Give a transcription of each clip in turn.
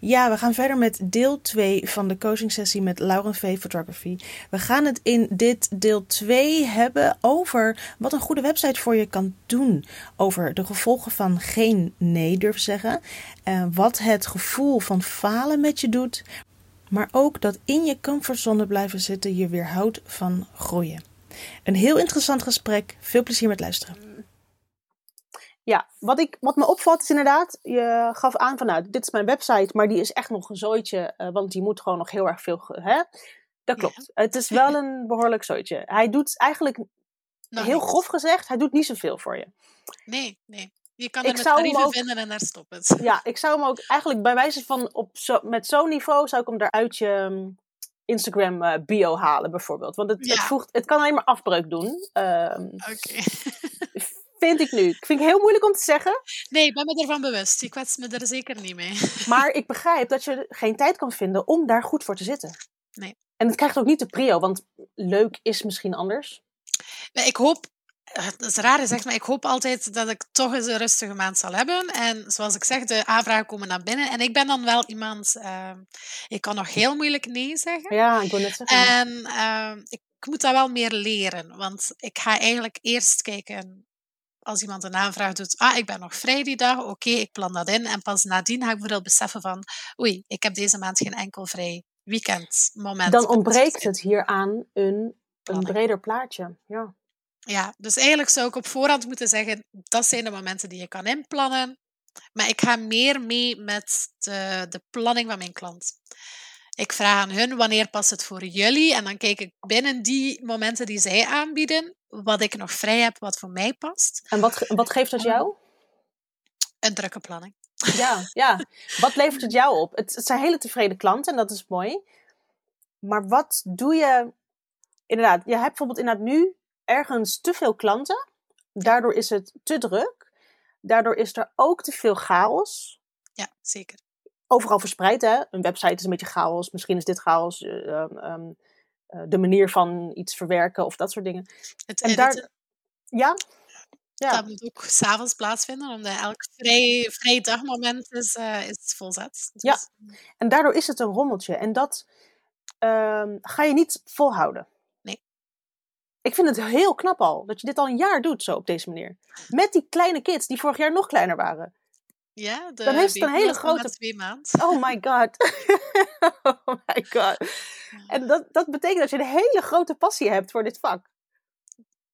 Ja, we gaan verder met deel 2 van de coaching sessie met Lauren V Photography. We gaan het in dit deel 2 hebben over wat een goede website voor je kan doen. Over de gevolgen van geen nee durven zeggen. Uh, wat het gevoel van falen met je doet. Maar ook dat in je comfortzone blijven zitten je weerhoudt van groeien. Een heel interessant gesprek. Veel plezier met luisteren. Ja, wat, ik, wat me opvalt is inderdaad, je gaf aan van nou, dit is mijn website, maar die is echt nog een zooitje, uh, want die moet gewoon nog heel erg veel. Hè? Dat klopt. Het is wel een behoorlijk zooitje. Hij doet eigenlijk, nou, heel grof gezegd, hij doet niet zoveel voor je. Nee, nee. Je kan er ik met tarieven ook, vinden en daar stopt het. Ja, ik zou hem ook eigenlijk bij wijze van op zo, met zo'n niveau zou ik hem eruit je um, Instagram uh, bio halen bijvoorbeeld. Want het, ja. het, voegt, het kan alleen maar afbreuk doen. Um, Oké. vind ik nu. Ik vind het heel moeilijk om te zeggen. Nee, ik ben me ervan bewust. Ik kwets me er zeker niet mee. Maar ik begrijp dat je geen tijd kan vinden om daar goed voor te zitten. Nee. En het krijgt ook niet de prio, want leuk is misschien anders. Ik hoop, het is raar zeg maar ik hoop altijd dat ik toch eens een rustige maand zal hebben. En zoals ik zeg, de aanvragen komen naar binnen. En ik ben dan wel iemand, uh, ik kan nog heel moeilijk nee zeggen. Ja, ik wil net zeggen. En uh, ik moet dat wel meer leren, want ik ga eigenlijk eerst kijken als iemand een aanvraag doet, ah, ik ben nog vrij die dag, oké, ik plan dat in. En pas nadien ga ik bijvoorbeeld beseffen van, oei, ik heb deze maand geen enkel vrij weekendmoment. Dan ontbreekt het hier aan een, een breder plaatje. Ja. ja, dus eigenlijk zou ik op voorhand moeten zeggen, dat zijn de momenten die je kan inplannen. Maar ik ga meer mee met de, de planning van mijn klant. Ik vraag aan hun wanneer past het voor jullie en dan kijk ik binnen die momenten die zij aanbieden, wat ik nog vrij heb, wat voor mij past. En wat, wat geeft dat jou? Een drukke planning. Ja, ja. Wat levert het jou op? Het, het zijn hele tevreden klanten en dat is mooi. Maar wat doe je? Inderdaad, je hebt bijvoorbeeld inderdaad nu ergens te veel klanten. Daardoor is het te druk. Daardoor is er ook te veel chaos. Ja, zeker. Overal verspreid, hè? Een website is een beetje chaos. Misschien is dit chaos. Um, um, uh, de manier van iets verwerken of dat soort dingen. Het en daar, ja? ja. Dat moet ook s'avonds plaatsvinden, omdat elk vrij, vrij dagmoment is, uh, is volzet. Dus... Ja, en daardoor is het een rommeltje. En dat um, ga je niet volhouden. Nee. Ik vind het heel knap al, dat je dit al een jaar doet zo op deze manier. Met die kleine kids die vorig jaar nog kleiner waren. Ja, de dan heeft het een hele grote. Twee maand. Oh my god. oh my god. En dat, dat betekent dat je een hele grote passie hebt voor dit vak.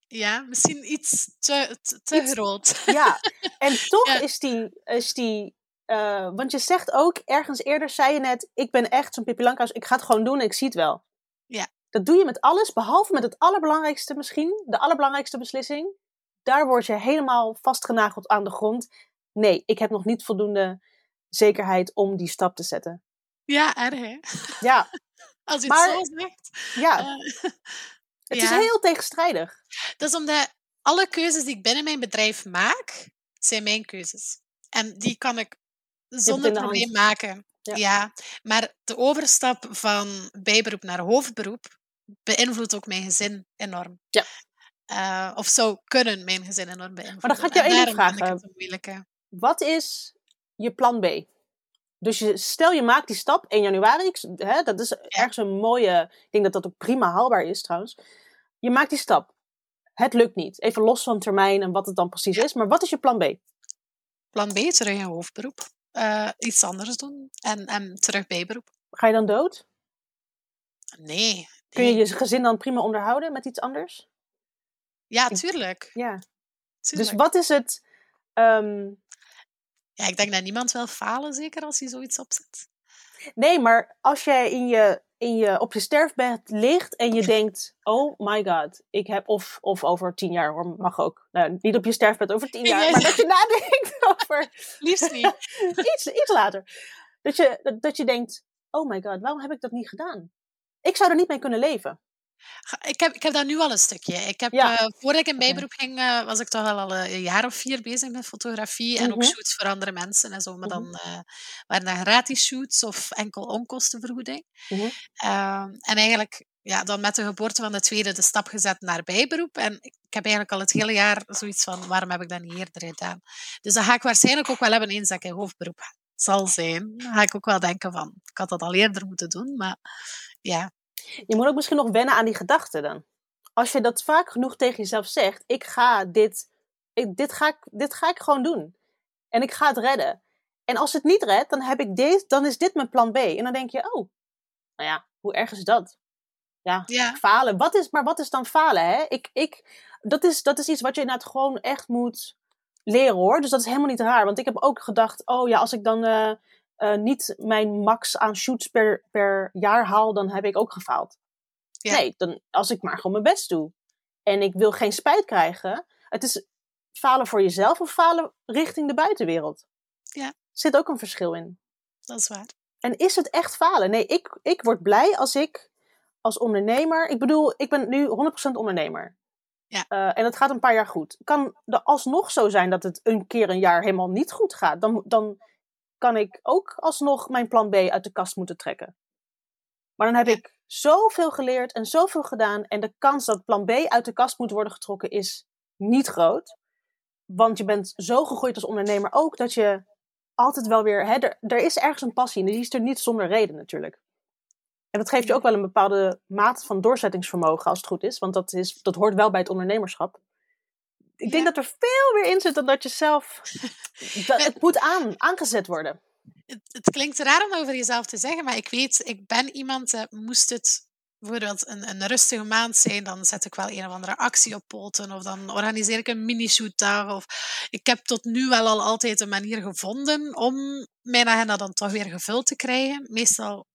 Ja, misschien iets te, te, groot. Ja, en toch is die. Is die uh, want je zegt ook ergens eerder, zei je net: Ik ben echt zo'n Pippi Lankhuis, ik ga het gewoon doen en ik zie het wel. Ja. Dat doe je met alles, behalve met het allerbelangrijkste misschien, de allerbelangrijkste beslissing. Daar word je helemaal vastgenageld aan de grond nee, ik heb nog niet voldoende zekerheid om die stap te zetten. Ja, erg hè? Ja. Als je maar, het zo zegt. Ja. Uh, het ja. is heel tegenstrijdig. Dat is omdat alle keuzes die ik binnen mijn bedrijf maak, zijn mijn keuzes. En die kan ik zonder probleem maken. Ja. ja. maar de overstap van bijberoep naar hoofdberoep beïnvloedt ook mijn gezin enorm. Ja. Uh, of zou kunnen mijn gezin enorm beïnvloeden. Maar ga ik jou één vragen wat is je plan B? Dus je, stel je maakt die stap 1 januari, hè, dat is ergens een mooie, ik denk dat dat ook prima haalbaar is trouwens. Je maakt die stap. Het lukt niet. Even los van termijn en wat het dan precies is. Maar wat is je plan B? Plan B terug in hoofdberoep. Uh, iets anders doen en, en terug bijberoep. Ga je dan dood? Nee, nee. Kun je je gezin dan prima onderhouden met iets anders? Ja, tuurlijk. Ja. Tuurlijk. Dus wat is het... Um, ja, ik denk dat niemand wil falen, zeker als hij zoiets opzet. Nee, maar als jij in je, in je, op je sterfbed ligt en je denkt: Oh my god, ik heb. Of, of over tien jaar hoor, mag ook. Nou, niet op je sterfbed over tien jaar, maar dat je nadenkt over. Liefst niet. iets, iets later. Dat je, dat, dat je denkt: Oh my god, waarom heb ik dat niet gedaan? Ik zou er niet mee kunnen leven. Ik heb, ik heb dat nu al een stukje. Ik heb, ja. uh, voordat ik in bijberoep ging, uh, was ik toch al een jaar of vier bezig met fotografie. En mm -hmm. ook shoots voor andere mensen en zo. Maar dan uh, waren dat gratis shoots of enkel onkostenvergoeding. Mm -hmm. en eigenlijk ja, dan met de geboorte van de tweede de stap gezet naar bijberoep. En ik heb eigenlijk al het hele jaar zoiets van, waarom heb ik dat niet eerder gedaan? Dus dat ga ik waarschijnlijk ook wel hebben eens dat ik in hoofdberoep zal zijn, dan ga ik ook wel denken van, ik had dat al eerder moeten doen, maar ja. Je moet ook misschien nog wennen aan die gedachten dan. Als je dat vaak genoeg tegen jezelf zegt, ik ga dit, ik, dit, ga ik, dit ga ik gewoon doen. En ik ga het redden. En als het niet redt, dan, heb ik deze, dan is dit mijn plan B. En dan denk je, oh, nou ja, hoe erg is dat? Ja, Ja. falen. Wat is, maar wat is dan falen? Hè? Ik, ik, dat, is, dat is iets wat je inderdaad gewoon echt moet leren hoor. Dus dat is helemaal niet raar. Want ik heb ook gedacht, oh ja, als ik dan eh, eh, niet mijn max aan shoots per, per jaar haal, dan heb ik ook gefaald. Ja. Nee, dan, als ik maar gewoon mijn best doe. En ik wil geen spijt krijgen. Het is falen voor jezelf of falen richting de buitenwereld. Ja. Zit ook een verschil in. Dat is waar. En is het echt falen? Nee, ik, ik word blij als ik als ondernemer. Ik bedoel, ik ben nu 100% ondernemer. Ja. Eh, en het gaat een paar jaar goed. Kan er alsnog zo zijn dat het een keer een jaar helemaal niet goed gaat? Dan, dan kan ik ook alsnog mijn plan B uit de kast moeten trekken. Maar dan heb ik zoveel geleerd en zoveel gedaan. En de kans dat plan B uit de kast moet worden getrokken is niet groot. Want je bent zo gegroeid als ondernemer ook dat je altijd wel weer. Hè, er, er is ergens een passie en die is er niet zonder reden natuurlijk. En dat geeft je ook wel een bepaalde mate van doorzettingsvermogen als het goed is. Want dat, is, dat hoort wel bij het ondernemerschap. Ik denk dat er veel meer in zit dan dat je zelf. dat, het moet aan, aangezet worden. Het, het klinkt raar om over jezelf te zeggen, maar ik weet, ik ben iemand, eh, moest het bijvoorbeeld een, een rustige maand zijn, dan zet ik wel een of andere actie op poten, of dan organiseer ik een mini-shootdag. Of ik heb tot nu wel al altijd een manier gevonden om mijn agenda dan toch weer gevuld te krijgen. Meestal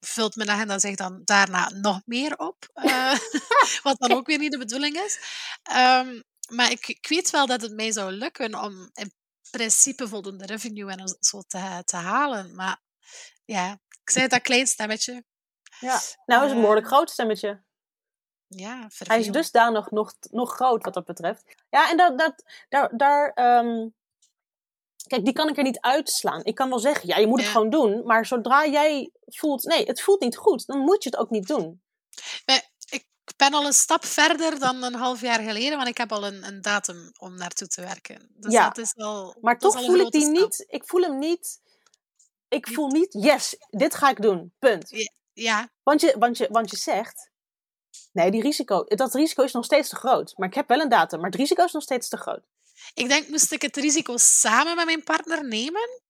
vult mijn agenda zich dan daarna nog meer op, eh, wat dan ook weer niet de bedoeling is. Ehm, maar ik, ik weet wel dat het mij zou lukken om in principe voldoende revenue en zo te, te halen. Maar ja, ik zei dat klein stemmetje. Ja. Nou, is een Eh, behoorlijk groot stemmetje. Ja, Hij is dusdanig nog, nog groot wat dat betreft. Ja, en dat, dat, daar. daar ehm, Kijk, die kan ik er niet uitslaan. Ik kan wel zeggen, ja, je moet het Ja. gewoon doen. Maar zodra jij voelt, nee, het voelt niet goed, dan moet je het ook niet doen. Maar ben al een stap verder dan een half jaar geleden, want ik heb al een, een datum om naartoe te werken. Dus Ja. dat is al. Maar toch al voel ik die stap. niet. Ik voel hem niet. Ik voel niet, yes, dit ga ik doen. Punt. Ja, Want je, want je, want je zegt, nee, die risico, dat risico is nog steeds te groot. Maar ik heb wel een datum, maar het risico is nog steeds te groot. ik denk, moest ik het risico samen met mijn partner nemen?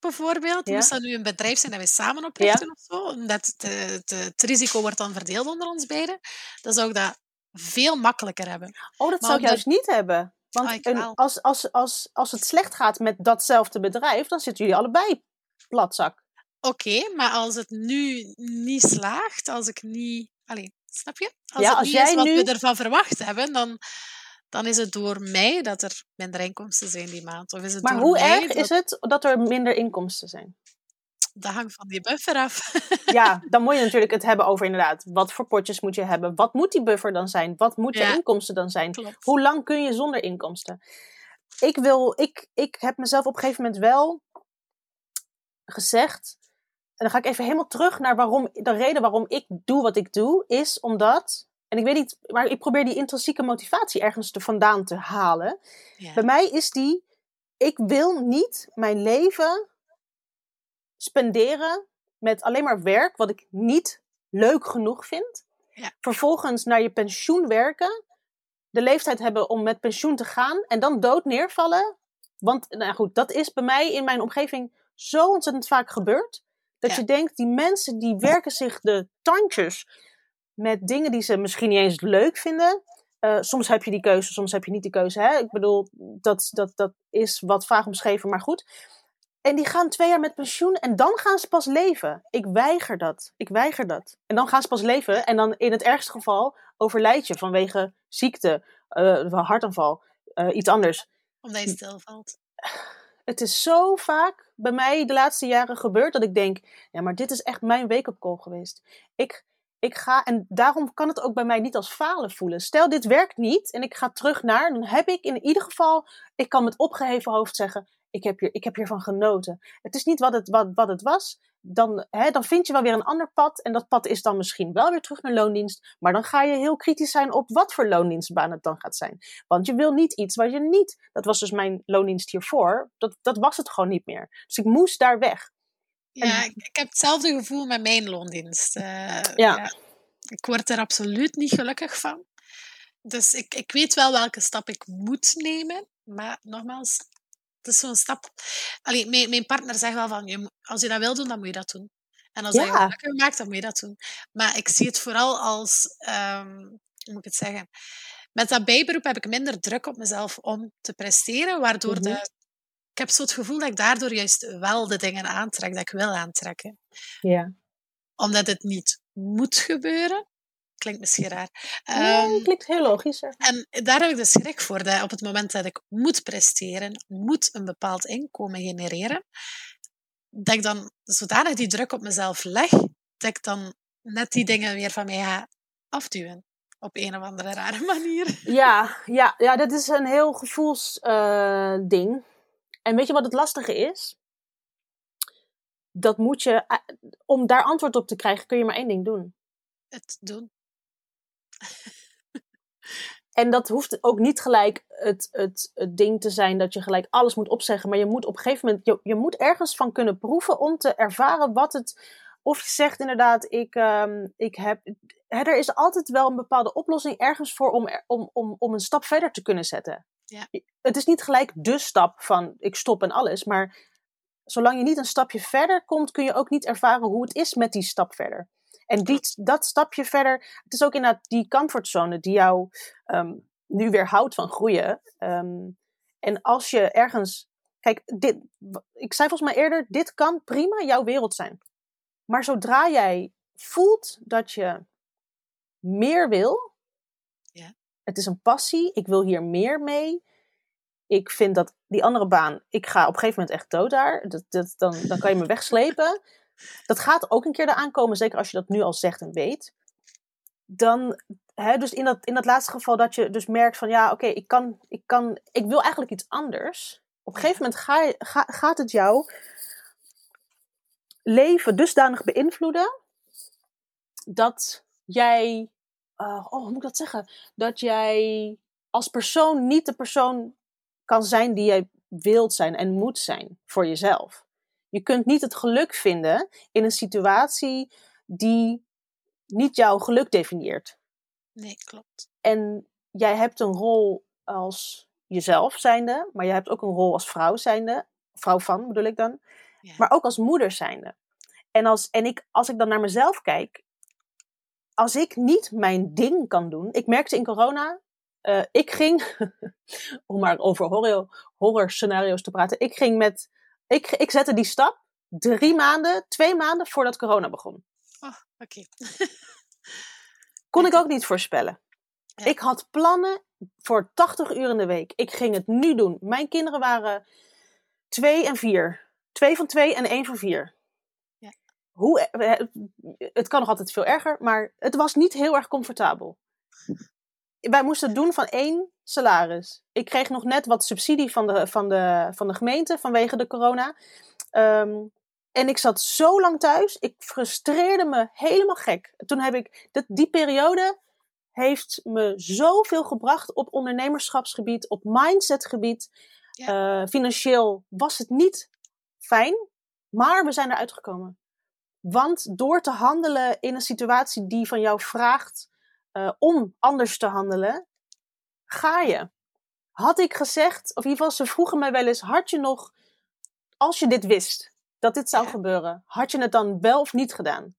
Bijvoorbeeld, Ja. moest dat nu een bedrijf zijn dat we samen oprichten of zo, omdat het, eh, het, het risico wordt dan verdeeld onder ons beiden, dan zou ik dat veel makkelijker hebben. Oh, dat Maar zou ik juist niet hebben. Want Oh, een- wel. als, als, als, als het slecht gaat met datzelfde bedrijf, dan zitten jullie allebei platzak. Oké, maar als het nu niet slaagt, als ik niet... Allee, snap je? Als Ja, het als niet jij is wat nu- we ervan verwacht hebben, dan, dan is het door mij dat er minder inkomsten zijn die maand. Of is het Maar door hoe erg dat... is het dat er minder inkomsten zijn? Dat hangt van die buffer af. Ja, dan moet je natuurlijk het hebben over inderdaad, wat voor potjes moet je hebben? Wat moet die buffer dan zijn? Wat moeten Ja. inkomsten dan zijn? Klopt. Hoe lang kun je zonder inkomsten? Ik, wil, ik, ik heb mezelf op een gegeven moment wel gezegd. En dan ga ik even helemaal terug naar waarom. De reden waarom ik doe wat ik doe, is omdat. En ik weet niet, maar ik probeer die intrinsieke motivatie ergens te vandaan te halen. Ja. Bij mij is die. Ik wil niet mijn leven spenderen met alleen maar werk wat ik niet leuk genoeg vind. Ja. Vervolgens naar je pensioen werken. De leeftijd hebben om met pensioen te gaan. En dan dood neervallen. Want, nou goed, dat is bij mij in mijn omgeving zo ontzettend vaak gebeurd. Dat Ja. je denkt, die mensen die werken zich de tandjes met dingen die ze misschien niet eens leuk vinden. Eh, soms heb je die keuze, soms heb je niet die keuze. Hè? Ik bedoel, dat, dat, dat is wat vaag omschreven, maar goed. En die gaan twee jaar met pensioen en dan gaan ze pas leven. Ik weiger dat. Ik weiger dat. En dan gaan ze pas leven en dan in het ergste geval overlijd je vanwege ziekte, eh, hartaanval, eh, iets anders. Omdat je stilvalt. Het is zo vaak bij mij de laatste jaren gebeurd dat ik denk, ja, maar dit is echt mijn wake-up call geweest. Ik, ik ga, en daarom kan het ook bij mij niet als falen voelen. Stel, dit werkt niet en ik ga terug naar, dan heb ik in ieder geval, ik kan met opgeheven hoofd zeggen, ik heb, hier, ik heb hiervan genoten. Het is niet wat het, wat, wat het was. dan, hè, dan vind je wel weer een ander pad. En dat pad is dan misschien wel weer terug naar loondienst. Maar dan ga je heel kritisch zijn op wat voor loondienstbaan het dan gaat zijn. Want je wil niet iets waar je niet. Dat was dus mijn loondienst hiervoor. Dat, dat was het gewoon niet meer. Dus ik moest daar weg. Ja, ik, ik heb hetzelfde gevoel met mijn loondienst. Uh, ja. Ik word er absoluut niet gelukkig van. Dus ik, ik weet wel welke stap ik moet nemen. Maar nogmaals, het is zo'n stap. Allee, mijn, mijn partner zegt wel van, je, als je dat wil doen, dan moet je dat doen. En als ja. je gelukkig maakt, dan moet je dat doen. Maar ik zie het vooral als, um, hoe moet ik het zeggen? Met dat bijberoep heb ik minder druk op mezelf om te presteren, waardoor mm -hmm. de, ik heb zo het gevoel dat ik daardoor juist wel de dingen aantrek dat ik wil aantrekken. Ja. Omdat het niet moet gebeuren. Klinkt misschien raar. Nee, um, klinkt heel logisch. Hè? En daar heb ik de schrik voor. Dat op het moment dat ik moet presteren, moet een bepaald inkomen genereren, dat ik dan zodanig die druk op mezelf leg, dat ik dan net die dingen weer van mij ga afduwen. Op een of andere rare manier. Ja, ja, ja dat is een heel gevoelsding. Uh, en weet je wat het lastige is? Dat moet je, om daar antwoord op te krijgen, kun je maar één ding doen. Het doen. En dat hoeft ook niet gelijk het, het, het ding te zijn dat je gelijk alles moet opzeggen. Maar je moet op een gegeven moment, je, je moet ergens van kunnen proeven om te ervaren wat het. Of je zegt inderdaad, ik, um, ik heb. Hè, er is altijd wel een bepaalde oplossing ergens voor om, om, om, om een stap verder te kunnen zetten. Ja. Het is niet gelijk de stap van ik stop en alles. Maar zolang je niet een stapje verder komt, kun je ook niet ervaren hoe het is met die stap verder. En die, dat stapje verder, het is ook inderdaad die comfortzone die jou um, nu weer houdt van groeien. Um, en als je ergens, kijk, dit, ik zei volgens mij eerder, dit kan prima jouw wereld zijn. Maar zodra jij voelt dat je meer wil. Het is een passie, ik wil hier meer mee. Ik vind dat die andere baan, ik ga op een gegeven moment echt dood daar. Dat, dat, dan, dan kan je me wegslepen dat gaat ook een keer eraan komen, zeker als je dat nu al zegt en weet. Dan, hè, dus in dat, in dat laatste geval dat je dus merkt van ja, oké, okay, ik kan, ik kan, ik wil eigenlijk iets anders. Op een gegeven moment ga, ga, gaat het jouw leven dusdanig beïnvloeden dat jij, uh, oh, hoe moet ik dat zeggen? Dat jij als persoon niet de persoon kan zijn die jij wilt zijn en moet zijn voor jezelf. Je kunt niet het geluk vinden in een situatie die niet jouw geluk definieert. Nee, klopt. En jij hebt een rol als jezelf zijnde, maar jij hebt ook een rol als vrouw zijnde, vrouw van bedoel ik dan, ja. maar ook als moeder zijnde. En, als, en ik, als ik dan naar mezelf kijk, als ik niet mijn ding kan doen, ik merkte in corona, uh, ik ging, om maar over horror, horror scenario's te praten, ik ging met ik, ik zette die stap drie maanden, twee maanden voordat corona begon. Oh, oké. Okay. Kon ik ook niet voorspellen. Ja. Ik had plannen voor 80 uur in de week. Ik ging het nu doen. Mijn kinderen waren twee en vier. Twee van twee en één van vier. Hoe, eh, het kan nog altijd veel erger, maar het was niet heel erg comfortabel. Wij moesten het doen van één salaris. Ik kreeg nog net wat subsidie van de, van de, van de gemeente vanwege de corona. Um, en ik zat zo lang thuis. Ik frustreerde me helemaal gek. Toen heb ik, dat, die periode heeft me zoveel gebracht op ondernemerschapsgebied, op mindsetgebied. Ja. Uh, financieel was het niet fijn, maar we zijn eruit gekomen. Want door te handelen in een situatie die van jou vraagt uh, om anders te handelen, ga je? Had ik gezegd, of in ieder geval, ze vroegen mij wel eens: had je nog, als je dit wist, dat dit zou ja. gebeuren, had je het dan wel of niet gedaan?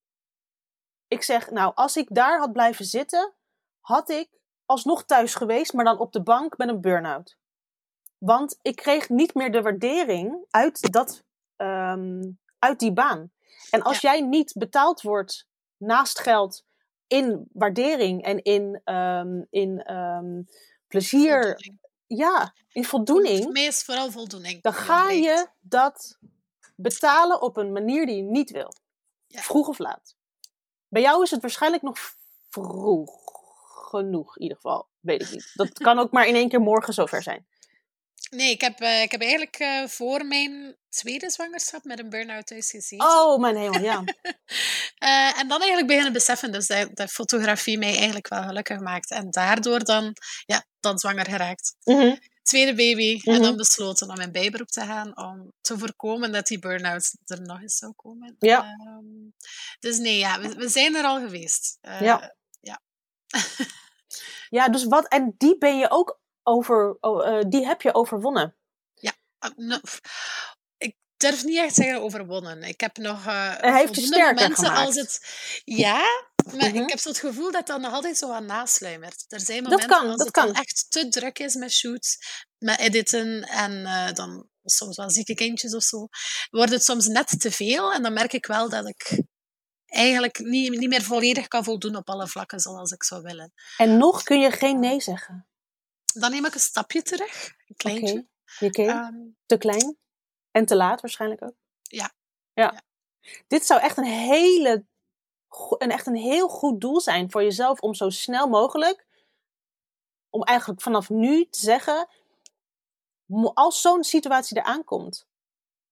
Ik zeg, nou, als ik daar had blijven zitten, had ik alsnog thuis geweest, maar dan op de bank met een burn-out. Want ik kreeg niet meer de waardering uit, dat, um, uit die baan. En als ja. jij niet betaald wordt naast geld in waardering en in, um, in um, plezier, voldoening. ja, in voldoening. Vooral voldoening. Dan ga je dat betalen op een manier die je niet wil. Ja. Vroeg of laat. Bij jou is het waarschijnlijk nog vroeg genoeg, in ieder geval. Weet ik niet. Dat kan ook maar in één keer morgen zover zijn. Nee, ik heb, uh, ik heb eigenlijk uh, voor mijn tweede zwangerschap met een burn-out thuis gezien. Oh, mijn hemel, ja. uh, en dan eigenlijk beginnen beseffen dus dat, dat fotografie mij eigenlijk wel gelukkig maakt. En daardoor dan, ja, dan zwanger geraakt. Mm -hmm. Tweede baby. Mhm. En dan besloten om in bijberoep te gaan om te voorkomen dat die burn-out er nog eens zou komen. Ja. Um, dus nee, ja, we, we, zijn er al geweest. ja. Ja. ja, dus wat, en die ben je ook over, uh, die heb je overwonnen. Ja, no, ik durf niet echt zeggen overwonnen. Ik heb nog uh, Hij heeft je sterker momenten gemaakt. als het. Ja, maar Mhm. ik heb zo het gevoel dat dat nog altijd zo aan nasluimert. Er zijn momenten kan, als dat het dan kan. echt te druk is met shoots, met editen en uh, dan soms wel zieke kindjes of zo, wordt het soms net te veel. En dan merk ik wel dat ik eigenlijk niet, niet meer volledig kan voldoen op alle vlakken zoals ik zou willen. En nog kun je geen nee zeggen. Dan neem ik een stapje terug, een kleintje. Oké, Um, te klein. En te laat waarschijnlijk ook. Ja. ja. Ja. Dit zou echt een hele, een echt een heel goed doel zijn voor jezelf om zo snel mogelijk, om eigenlijk vanaf nu te zeggen, als zo'n situatie eraan komt,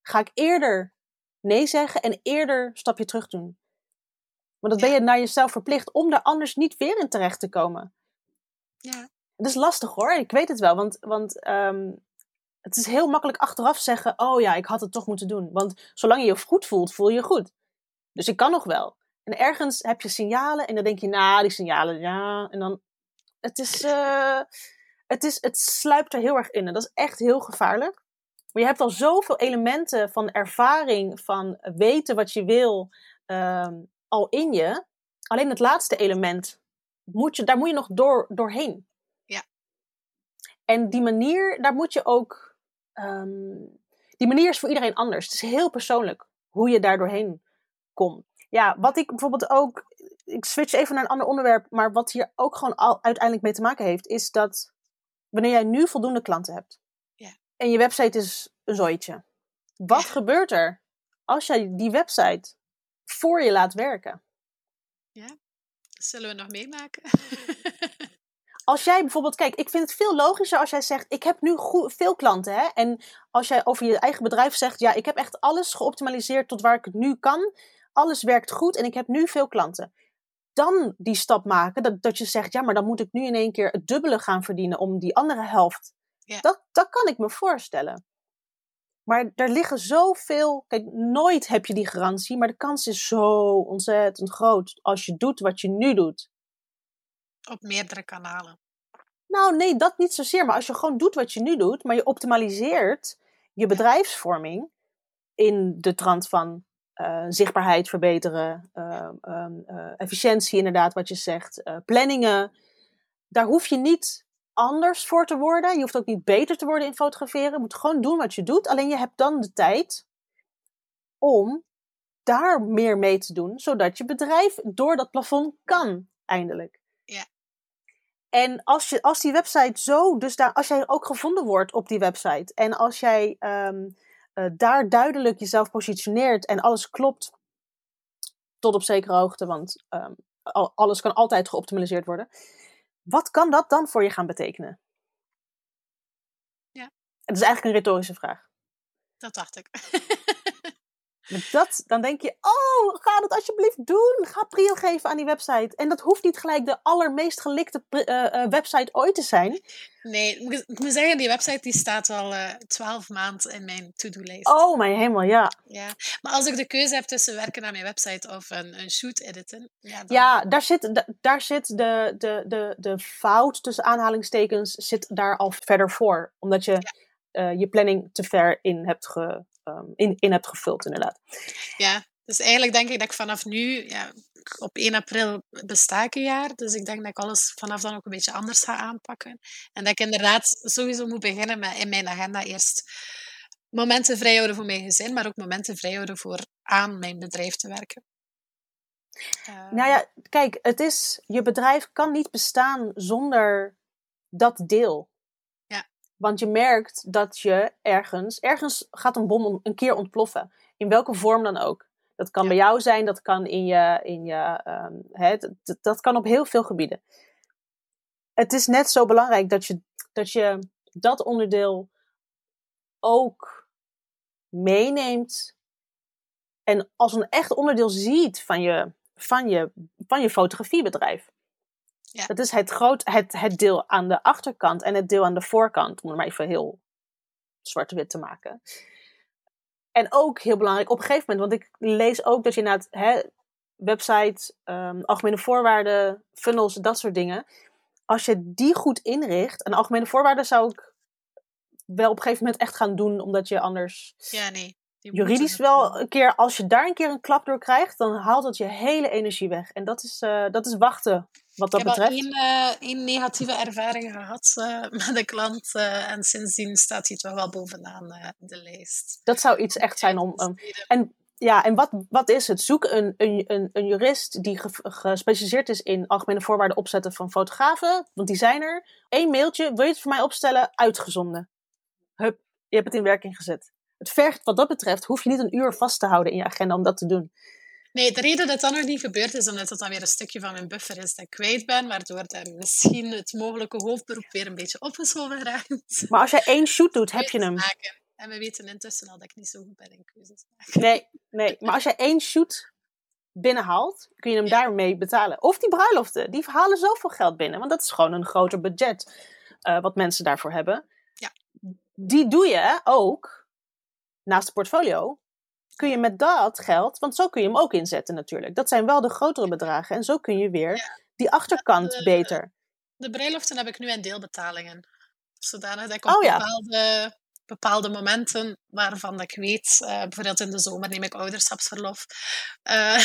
ga ik eerder nee zeggen en eerder een stapje terug doen. Want dat ben je naar jezelf verplicht om daar anders niet weer in terecht te komen. ja. Het is lastig hoor, ik weet het wel. Want, want ehm, het is heel makkelijk achteraf zeggen: Oh ja, ik had het toch moeten doen. Want zolang je je goed voelt, voel je je goed. Dus ik kan nog wel. En ergens heb je signalen en dan denk je: Nou, die signalen, ja. En dan. Het is. eh, het, is het sluipt er heel erg in. En dat is echt heel gevaarlijk. Maar je hebt al zoveel elementen van ervaring, van weten wat je wil, ehm, al in je. Alleen het laatste element, moet je, daar moet je nog door, doorheen. Ja. En die manier, daar moet je ook. ehm, die manier is voor iedereen anders. Het is heel persoonlijk hoe je daar doorheen komt. Ja, wat ik bijvoorbeeld ook. Ik switch even naar een ander onderwerp. Maar wat hier ook gewoon al, uiteindelijk mee te maken heeft, is dat wanneer jij nu voldoende klanten hebt. Ja. En je website is een zooitje. Wat Ja. gebeurt er als jij die website voor je laat werken? Zullen we nog meemaken? Als jij bijvoorbeeld, kijk, ik vind het veel logischer als jij zegt: Ik heb nu veel klanten. Hè? En als jij over je eigen bedrijf zegt: Ja, ik heb echt alles geoptimaliseerd tot waar ik het nu kan. Alles werkt goed en ik heb nu veel klanten. Dan die stap maken, dat, dat je zegt: Ja, maar dan moet ik nu in één keer het dubbele gaan verdienen om die andere helft. Ja. Dat, dat kan ik me voorstellen. Maar er liggen zoveel. Kijk, nooit heb je die garantie, maar de kans is zo ontzettend groot als je doet wat je nu doet. Op meerdere kanalen. Nou, nee, dat niet zozeer. Maar als je gewoon doet wat je nu doet, maar je optimaliseert je bedrijfsvorming in de trant van eh, zichtbaarheid verbeteren, eh, ehm, eh, efficiëntie inderdaad, wat je zegt, eh, planningen. Daar hoef je niet anders voor te worden. Je hoeft ook niet beter te worden in fotograferen. Je moet gewoon doen wat je doet. Alleen je hebt dan de tijd om daar meer mee te doen, zodat je bedrijf door dat plafond kan, eindelijk. En als, je, als die website zo, dus daar, als jij ook gevonden wordt op die website en als jij ehm, eh, daar duidelijk jezelf positioneert en alles klopt tot op zekere hoogte, want ehm, al- alles kan altijd geoptimaliseerd worden. Wat kan dat dan voor je gaan betekenen? Ja. Het is eigenlijk een retorische vraag. Dat dacht ik. Dat, dan denk je, oh, ga dat alsjeblieft doen. Ga prio geven aan die website. En dat hoeft niet gelijk de allermeest gelikte eh, eh, website ooit te zijn. Nee, ik moet- zeggen, die website die staat al eh, twaalf maanden in mijn to-do-lijst. Oh, mijn hemel, ja. Ja. Maar als ik de keuze heb tussen werken aan mijn website of een, een shoot editen, ja, dan, Ja, daar zit, da- daar zit de, de, de, de fout tussen aanhalingstekens zit daar al verder voor. Omdat je je planning te ver in hebt, ge, ehm, in, in hebt gevuld, inderdaad. ja. Dus eigenlijk denk ik dat ik vanaf nu, ja, op 1 april besta ik een jaar, dus ik denk dat ik alles vanaf dan ook een beetje anders ga aanpakken. En dat ik inderdaad sowieso moet beginnen met in mijn agenda eerst momenten vrijhouden voor mijn gezin, maar ook momenten vrijhouden voor aan mijn bedrijf te werken. Eh, Nou ja, kijk, het is, je bedrijf kan niet bestaan zonder dat deel. Want je merkt dat je ergens, ergens gaat een bom om- een keer ontploffen. In welke vorm dan ook. Dat kan Ja. bij jou zijn, dat kan in je, in je hè, dat- dat kan op heel veel gebieden. Het is net zo belangrijk dat je dat, je dat onderdeel ook meeneemt en als een echt onderdeel ziet van je, van je, van je fotografiebedrijf. Ja. Dat is het, groot, het, het deel aan de achterkant en het deel aan de voorkant, om het maar even heel zwart-wit te maken. En ook heel belangrijk op een gegeven moment, want ik lees ook dat je na het website, um, algemene voorwaarden, funnels, dat soort dingen. Als je die goed inricht, en algemene voorwaarden zou ik wel op een gegeven moment echt gaan doen, omdat je anders ja, nee, juridisch wel een keer, als je daar een keer een klap door krijgt, dan haalt het je hele energie weg. En dat is, uh, dat is wachten wat dat betreft. Ik heb al één, uh, negatieve ervaring gehad uh, met een klant en sindsdien staat hij toch wel bovenaan de lijst. Dat zou iets echt zijn om... Um, en ja, en wat, wat is het? Zoek een, een, een, jurist die gespecialiseerd is in algemene voorwaarden opzetten van fotografen, want die zijn er. Eén mailtje, wil je het voor mij opstellen? Uitgezonden. Hup, je hebt het in werking gezet. Het vergt wat dat betreft, hoef je niet een uur vast te houden in je agenda om dat te doen. Nee, de reden dat dat nog niet gebeurd is, omdat het dan weer een stukje van mijn buffer is dat ik kwijt ben, waardoor dat misschien het mogelijke hoofdberoep weer een beetje opgeschoven raakt. Maar als jij één shoot doet, heb je hem. En we weten intussen al dat ik niet zo goed ben in keuzes maken. Nee, nee. maar als jij één shoot binnenhaalt, kun je hem daarmee betalen. Of die bruiloften, die halen zoveel geld binnen, want dat is gewoon een groter budget uh, wat mensen daarvoor hebben. Ja. Die doe je ook naast het portfolio. Kun je met dat geld, want zo kun je hem ook inzetten natuurlijk. Dat zijn wel de grotere bedragen en zo kun je weer die achterkant de, beter. De bruiloften heb ik nu in deelbetalingen. Zodanig dat ik op oh, ja. bepaalde bepaalde momenten waarvan dat ik weet, uh, bijvoorbeeld in de zomer neem ik ouderschapsverlof. Uh,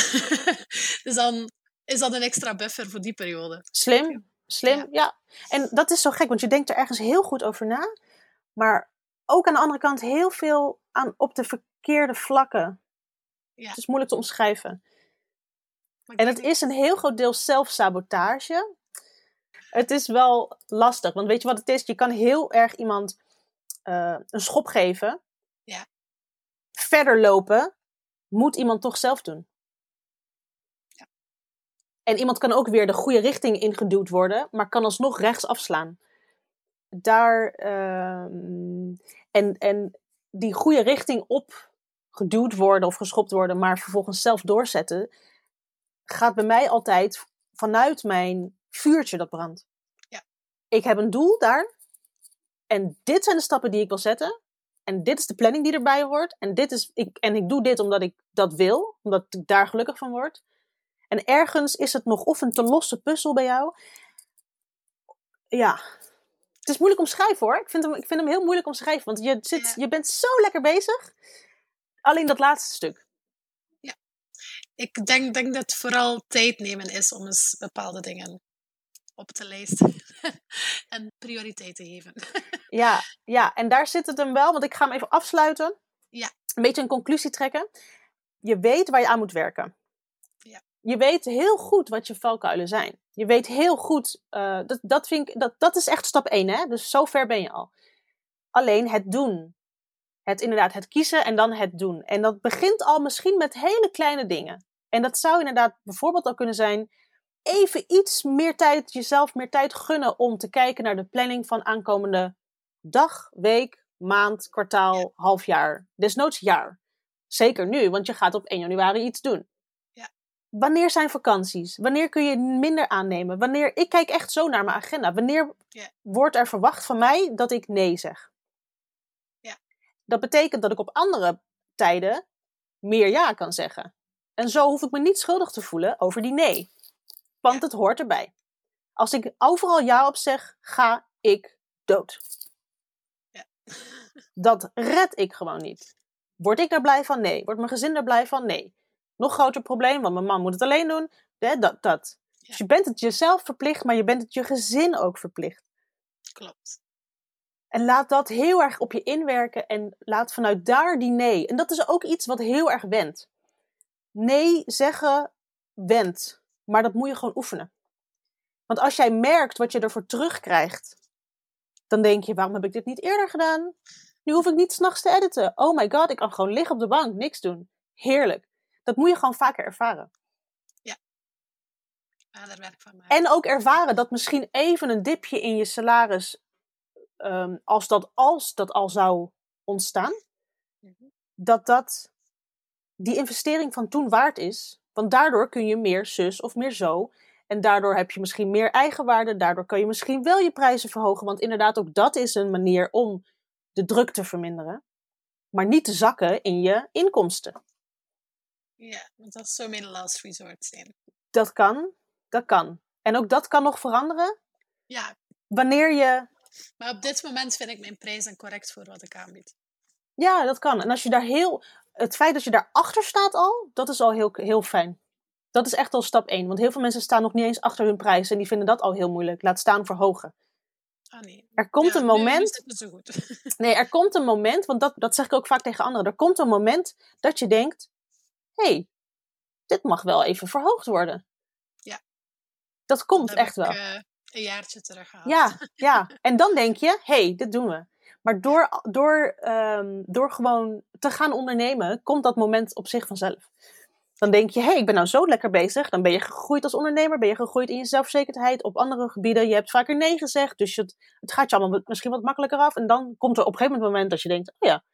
dus dan is dat een extra buffer voor die periode. Slim, slim, ja. ja. En dat is zo gek, want je denkt er ergens heel goed over na, maar ook aan de andere kant heel veel aan, op de verkeerde vlakken. Ja. Het is moeilijk te omschrijven. En het is een heel groot deel zelfsabotage. Het is wel lastig, want weet je wat het is? Je kan heel erg iemand uh, een schop geven. Ja. Verder lopen moet iemand toch zelf doen. Ja. En iemand kan ook weer de goede richting ingeduwd worden, maar kan alsnog rechts afslaan. Daar, uh, en, en die goede richting op geduwd worden of geschopt worden, maar vervolgens zelf doorzetten, gaat bij mij altijd vanuit mijn vuurtje dat brandt. Ja. Ik heb een doel daar en dit zijn de stappen die ik wil zetten. En dit is de planning die erbij hoort. En, dit is, ik, en ik doe dit omdat ik dat wil, omdat ik daar gelukkig van word. En ergens is het nog of een te losse puzzel bij jou. Ja, het is moeilijk omschrijven hoor. Ik vind hem, ik vind hem heel moeilijk omschrijven, want je, zit, je bent zo lekker bezig. Alleen dat laatste stuk. Ja, ik denk, denk dat het vooral tijd nemen is om eens bepaalde dingen op te lezen en prioriteit te geven. ja, ja, en daar zit het hem wel, want ik ga hem even afsluiten. Ja. Een beetje een conclusie trekken. Je weet waar je aan moet werken. Ja. Je weet heel goed wat je valkuilen zijn. Je weet heel goed, uh, dat, dat, vind ik, dat, dat is echt stap 1, hè? dus zo ver ben je al. Alleen het doen. Het inderdaad, het kiezen en dan het doen. En dat begint al misschien met hele kleine dingen. En dat zou inderdaad bijvoorbeeld al kunnen zijn even iets meer tijd, jezelf meer tijd gunnen om te kijken naar de planning van aankomende dag, week, maand, kwartaal, half jaar, desnoods jaar. Zeker nu, want je gaat op 1 januari iets doen. Ja. Wanneer zijn vakanties? Wanneer kun je minder aannemen? Wanneer, ik kijk echt zo naar mijn agenda. Wanneer ja. wordt er verwacht van mij dat ik nee zeg? Dat betekent dat ik op andere tijden meer ja kan zeggen. En zo hoef ik me niet schuldig te voelen over die nee. Want het hoort erbij. Als ik overal ja op zeg, ga ik dood. Ja. Dat red ik gewoon niet. Word ik daar blij van? Nee. Wordt mijn gezin er blij van? Nee. Nog groter probleem, want mijn man moet het alleen doen. Dat, dat. Ja. Dus je bent het jezelf verplicht, maar je bent het je gezin ook verplicht. Klopt. En laat dat heel erg op je inwerken en laat vanuit daar die nee. En dat is ook iets wat heel erg wendt. Nee zeggen wendt. Maar dat moet je gewoon oefenen. Want als jij merkt wat je ervoor terugkrijgt, dan denk je: waarom heb ik dit niet eerder gedaan? Nu hoef ik niet s'nachts te editen. Oh my god, ik kan gewoon liggen op de bank, niks doen. Heerlijk. Dat moet je gewoon vaker ervaren. Ja. daar werk van En ook ervaren dat misschien even een dipje in je salaris, um, als, dat, als dat al zou ontstaan, mhm. dat dat die investering van toen waard is. Want daardoor kun je meer zus of meer zo. En daardoor heb je misschien meer eigenwaarde. Daardoor kan je misschien wel je prijzen verhogen. Want inderdaad, ook dat is een manier om de druk te verminderen. Maar niet te zakken in je inkomsten. Ja, want dat is zo mijn last resort zijn. Dat kan, dat kan. En ook dat kan nog veranderen. Ja. Wanneer je... Maar op dit moment vind ik mijn prijzen correct voor wat ik aanbied. Ja, dat kan. En als je daar heel... Het feit dat je daarachter staat al, dat is al heel, heel fijn. Dat is echt al stap 1. Want heel veel mensen staan nog niet eens achter hun prijs. En die vinden dat al heel moeilijk. Laat staan verhogen. Ah, nee. Er komt een moment. zo goed. nee, er komt een moment, want dat, dat zeg ik ook vaak tegen anderen. Er komt een moment dat je denkt: hé, hey, dit mag wel even verhoogd worden. Ja. Dat komt echt wel. Uh, een jaartje terug Ja, ja. En dan denk je: hé, hey, dit doen we. Maar door, door, um, door gewoon te gaan ondernemen, komt dat moment op zich vanzelf. Dan denk je, hé, hey, ik ben nou zo lekker bezig. Dan ben je gegroeid als ondernemer, ben je gegroeid in je zelfverzekerdheid op andere gebieden. Je hebt vaker nee gezegd, dus het, het gaat je allemaal misschien wat makkelijker af. En dan komt er op een gegeven moment dat je denkt, oh ja.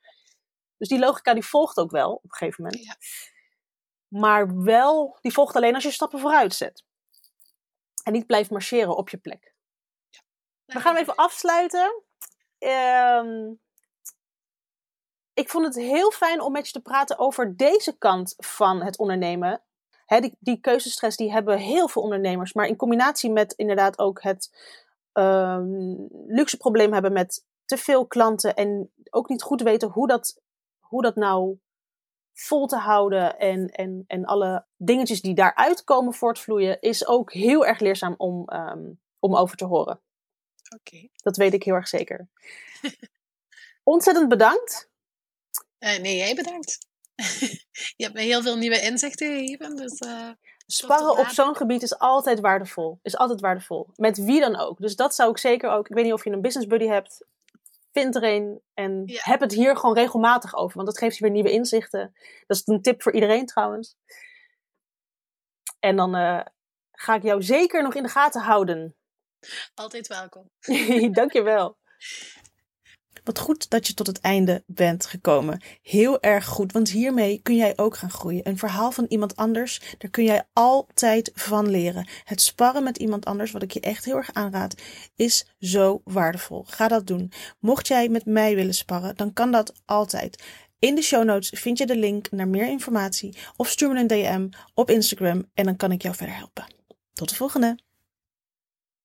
Dus die logica die volgt ook wel op een gegeven moment. Ja. Maar wel, die volgt alleen als je stappen vooruit zet. En niet blijft marcheren op je plek. Ja. We gaan hem even afsluiten. Um, ik vond het heel fijn om met je te praten over deze kant van het ondernemen. die, die keuzestress die hebben heel veel ondernemers. Maar in combinatie met inderdaad ook het um, luxe probleem hebben met te veel klanten. En ook niet goed weten hoe dat, hoe dat nou vol te houden. En, en, en alle dingetjes die daaruit komen voortvloeien. Is ook heel erg leerzaam om, um, om over te horen. Oké. Dat weet ik heel erg zeker. Ontzettend bedankt. Uh, nee, jij bedankt. je hebt me heel veel nieuwe inzichten gegeven. Dus, uh, Sparren op zo'n gebied is altijd waardevol. Is altijd waardevol. Met wie dan ook. Dus dat zou ik zeker ook. Ik weet niet of je een business buddy hebt. Vind er een en heb het hier gewoon regelmatig over. Want dat geeft je weer nieuwe inzichten. Dat is een tip voor iedereen trouwens. En dan uh, ga ik jou zeker nog in de gaten houden. Altijd welkom. Dankjewel. Wat goed dat je tot het einde bent gekomen. Heel erg goed, want hiermee kun jij ook gaan groeien. Een verhaal van iemand anders, daar kun jij altijd van leren. Het sparren met iemand anders, wat ik je echt heel erg aanraad, is zo waardevol. Ga dat doen. Mocht jij met mij willen sparren, dan kan dat altijd. In de show notes vind je de link naar meer informatie of stuur me een DM op Instagram en dan kan ik jou verder helpen. Tot de volgende!